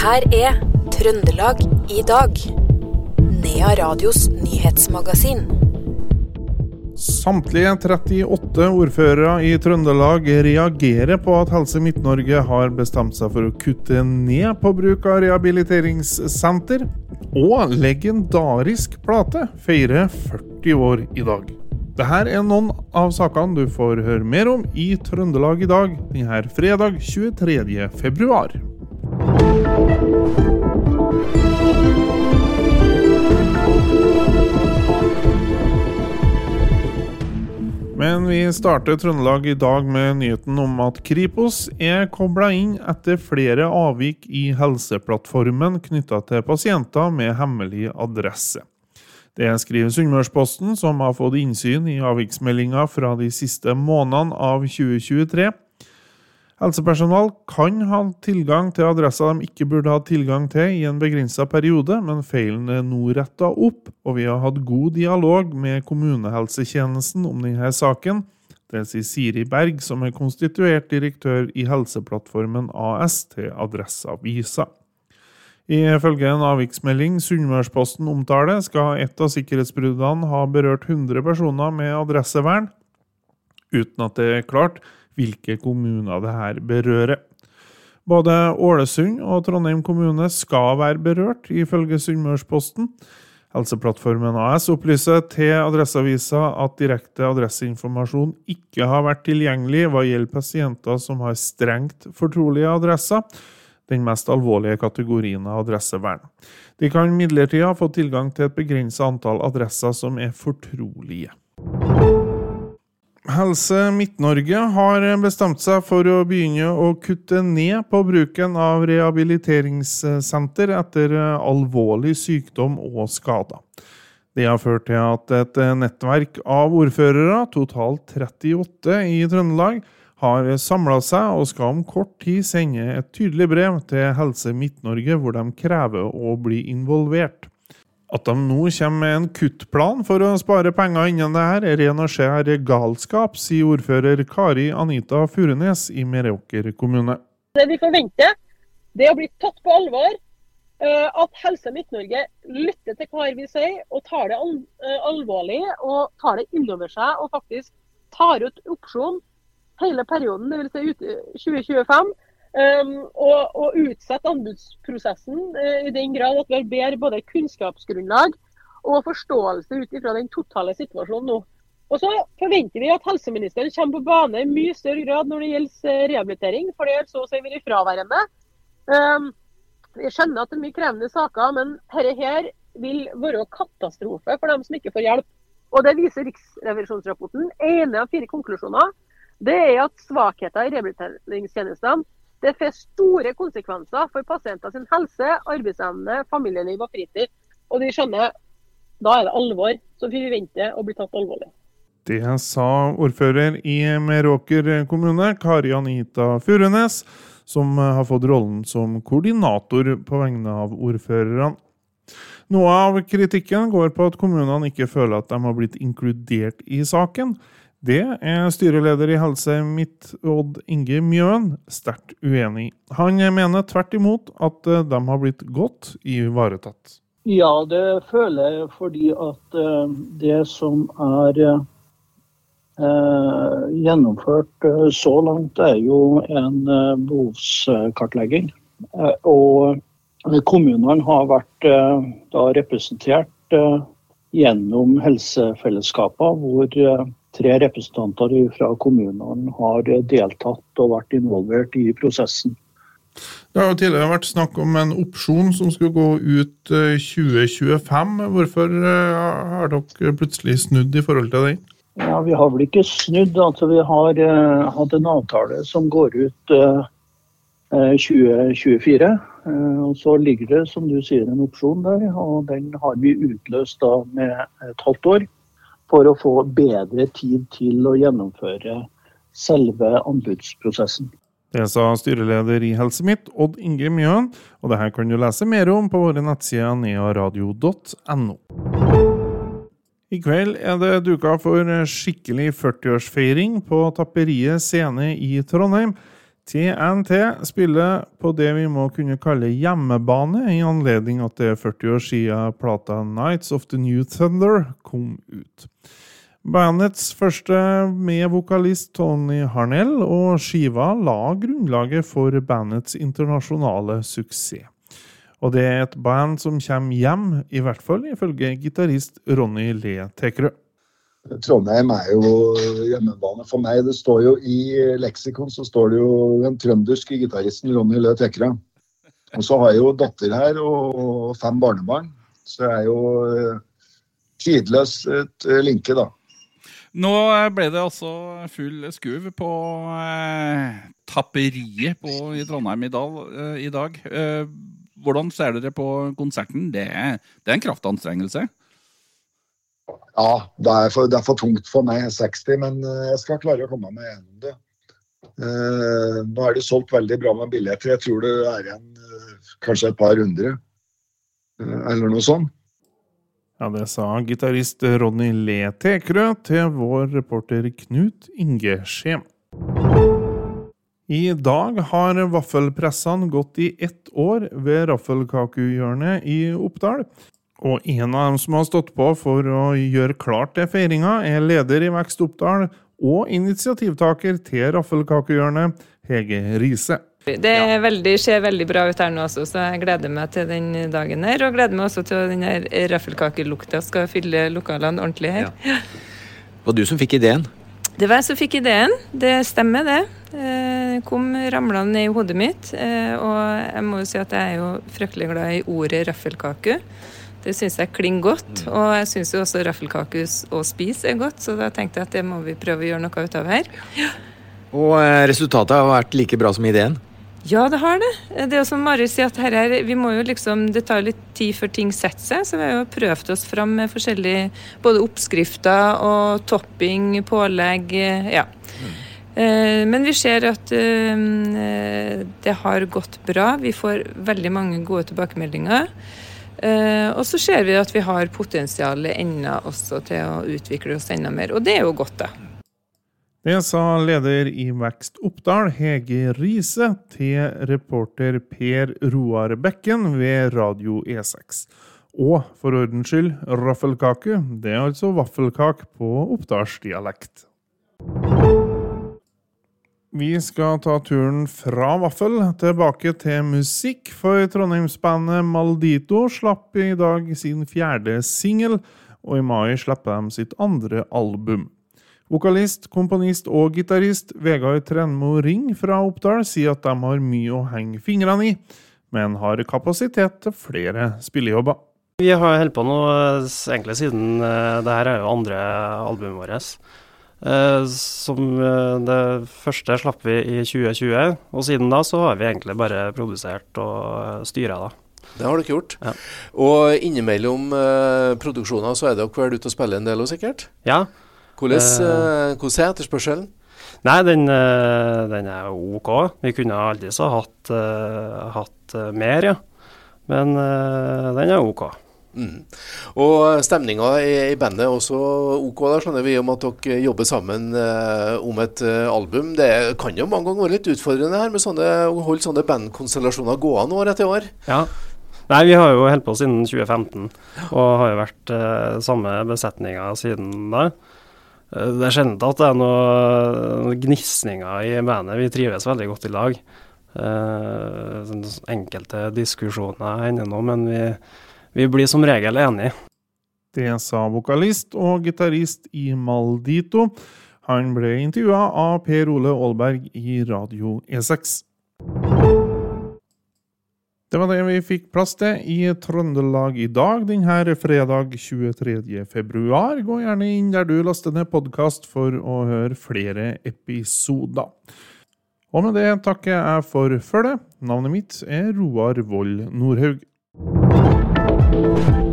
her er Trøndelag i dag. Nea Radios nyhetsmagasin. Samtlige 38 ordførere i Trøndelag reagerer på at Helse Midt-Norge har bestemt seg for å kutte ned på bruk av rehabiliteringssenter. Og legendarisk plate feirer 40 år i dag. Dette er noen av sakene du får høre mer om i Trøndelag i dag denne fredag 23. februar. Men vi starter Trøndelag i dag med nyheten om at Kripos er kobla inn etter flere avvik i Helseplattformen knytta til pasienter med hemmelig adresse. Det skriver Sunnmørsposten, som har fått innsyn i avviksmeldinga fra de siste månedene av 2023. Helsepersonal kan ha tilgang til adresser de ikke burde ha tilgang til i en begrensa periode, men feilen er nå retta opp, og vi har hatt god dialog med kommunehelsetjenesten om denne saken. Det sier Siri Berg, som er konstituert direktør i Helseplattformen AS til Adresseavisa. Ifølge en avviksmelding Sunnmørsposten omtaler, skal et av sikkerhetsbruddene ha berørt 100 personer med adressevern, uten at det er klart hvilke kommuner det her berører. Både Ålesund og Trondheim kommune skal være berørt, ifølge Sunnmørsposten. Helseplattformen AS opplyser til Adresseavisa at direkte adresseinformasjon ikke har vært tilgjengelig hva gjelder pasienter som har strengt fortrolige adresser, den mest alvorlige kategorien av adressevern. De kan imidlertid ha fått tilgang til et begrenset antall adresser som er fortrolige. Helse Midt-Norge har bestemt seg for å begynne å kutte ned på bruken av rehabiliteringssenter etter alvorlig sykdom og skader. Det har ført til at et nettverk av ordførere, totalt 38 i Trøndelag, har samla seg og skal om kort tid sende et tydelig brev til Helse Midt-Norge hvor de krever å bli involvert. At de nå kommer med en kuttplan for å spare penger innen det her, er ren og skjær galskap, sier ordfører Kari Anita Furunes i Meråker kommune. Det vi forventer, det er å bli tatt på alvor. Eh, at Helse Midt-Norge lytter til hva vi sier, og tar det eh, alvorlig og tar det innover seg og faktisk tar ut opsjon hele perioden, dvs. Si ut 2025 Um, og, og utsette anbudsprosessen uh, i den grad at vi har bedre både kunnskapsgrunnlag og forståelse ut ifra den totale situasjonen nå. Og så forventer vi at helseministeren kommer på bane i mye større grad når det gjelder eh, rehabilitering, for det har så å si vært fraværende. Um, jeg skjønner at det er mye krevende saker, men dette her vil være katastrofe for dem som ikke får hjelp. Og Det viser Riksrevisjonsrapporten. ene av fire konklusjoner det er at svakheter i rehabiliteringstjenestene det får store konsekvenser for pasienter sin helse, arbeidsevne, familieliv og fritid. Og de skjønner da er det alvor så vi venter å bli tatt alvorlig. Det sa ordfører i Meråker kommune, Kari Anita Furunes, som har fått rollen som koordinator på vegne av ordførerne. Noe av kritikken går på at kommunene ikke føler at de har blitt inkludert i saken. Det er styreleder i Helse Midt, Odd Inge Mjøen, sterkt uenig i. Han mener tvert imot at eh, de har blitt godt ivaretatt. Ja, det føler jeg fordi at eh, det som er eh, gjennomført så langt, er jo en behovskartlegging. Og kommunene har vært da representert gjennom helsefellesskaper, hvor tre representanter fra kommunene har deltatt og vært involvert i prosessen. Det har jo tidligere vært snakk om en opsjon som skulle gå ut 2025. Eh, Hvorfor eh, har dere plutselig snudd i forhold til den? Ja, Vi har vel ikke snudd. altså Vi har uh, hatt en avtale som går ut uh, 2024. Uh, og Så ligger det som du sier en opsjon der, og den har vi utløst da med et halvt år for å få bedre tid til å gjennomføre selve anbudsprosessen. Det sa styreleder i Helse Midt, Odd Inge Mjøen, og det her kan du lese mer om på våre nettsider nearadio.no. I kveld er det duka for skikkelig 40-årsfeiring på Tapperiet scene i Trondheim. TNT spiller på det vi må kunne kalle hjemmebane, i anledning at det er 40 år siden plata Nights of the New Thunder kom ut. Bandets første med vokalist Tony Harnell, og skiva la grunnlaget for bandets internasjonale suksess. Og det er et band som kommer hjem, i hvert fall ifølge gitarist Ronny Le Tekerø. Trondheim er jo hjemmebane for meg. Det står jo I leksikon så står det jo den trønderske gitaristen Ronny Løe Tekra. Og så har jeg jo datter her og fem barnebarn. Så jeg er jo eh, tidløst eh, linke, da. Nå ble det altså full skuv på eh, tapperiet på, i Trondheim i dag. Eh, i dag. Eh, hvordan ser dere på konserten? Det det er en kraftanstrengelse? Ja, det er, for, det er, for, tungt for meg, 60, men eh, jeg skal klare å komme meg gjennom det. Uh, nå er det solgt veldig bra med billetter. Jeg tror det er igjen uh, kanskje et par hundre, uh, eller noe sånt. Ja, Det sa gitarist Ronny Le Tekrø til vår reporter Knut Inge Skjem. I dag har vaffelpressene gått i ett år ved Raffelkakehjørnet i Oppdal. Og en av dem som har stått på for å gjøre klart til feiringa, er leder i Vekst Oppdal og initiativtaker til Raffelkakehjørnet, Hege Riise. Det veldig, ser veldig bra ut her nå også, så jeg gleder meg til den dagen her. Og gleder meg også til at den raffelkakelukta skal fylle lokalene ordentlig her. Ja. Det var du som fikk ideen? Det var jeg som fikk ideen. Det stemmer, det. Eh, kom ramlende ned i hodet mitt. Eh, og jeg må jo si at jeg er jo fryktelig glad i ordet raffelkake. Det syns jeg klinger godt. Mm. Og jeg syns jo også raffelkakehus å spise er godt, så da tenkte jeg at det må vi prøve å gjøre noe ut av her. Ja. Og eh, resultatet har vært like bra som ideen? Ja, det har det. Det er jo som Mari sier, at her er, vi må jo liksom, det tar litt tid før ting setter seg. Så vi har jo prøvd oss fram med forskjellige både oppskrifter og topping, pålegg. Ja. Mm. Men vi ser at det har gått bra. Vi får veldig mange gode tilbakemeldinger. Uh, og så ser vi at vi har potensial ennå også til å utvikle oss enda mer, og det er jo godt, da. Det sa leder i Vekst Oppdal, Hege Riise, til reporter Per Roar Bekken ved Radio E6. Og for ordens skyld, raffelkake, det er altså vaffelkake på oppdalsdialekt. Vi skal ta turen fra vaffel tilbake til musikk, for trondheimsbandet Maldito slapp i dag sin fjerde singel, og i mai slipper de sitt andre album. Vokalist, komponist og gitarist Vegard Trenmo Ring fra Oppdal sier at de har mye å henge fingrene i, men har kapasitet til flere spillejobber. Vi har holdt på nå egentlig siden eh, det her er jo andre albumet vårt. Eh, som eh, det første slapp vi i 2020, og siden da så har vi egentlig bare produsert og eh, styra, da. Det har dere gjort. Ja. Og innimellom uh, produksjoner så er dere vel ute og spiller en del òg, sikkert? Ja. Hvordan, uh, hvordan er etterspørselen? Nei, den, den, er OK. Vi kunne aldri så hatt, hatt mer, ja. Men den er OK. Mm. Og stemninga i, bandet er også OK. Da skjønner vi om at dere jobber sammen eh, om et eh, album. Det kan jo mange ganger være litt utfordrende her med sånne, å holde sånne bandkonstellasjoner gående år etter år. Ja. Nei, vi har jo holdt på siden 2015, og har jo vært eh, samme besetninger siden da. Eh, det er sjelden at det er noen gnisninger i bandet. Vi trives veldig godt i lag. Eh, enkelte diskusjoner hender nå, men vi vi blir som regel enige. Det sa vokalist og gitarist i Maldito. Han ble intervjua av Per Ole Aalberg i Radio E6. Det var det vi fikk plass til i Trøndelag i dag denne fredag 23. februar. Gå gjerne inn der du laster ned podkast for å høre flere episoder. Og med det takker jeg for følget. Navnet mitt er Roar Vold Nordhaug. Thank you.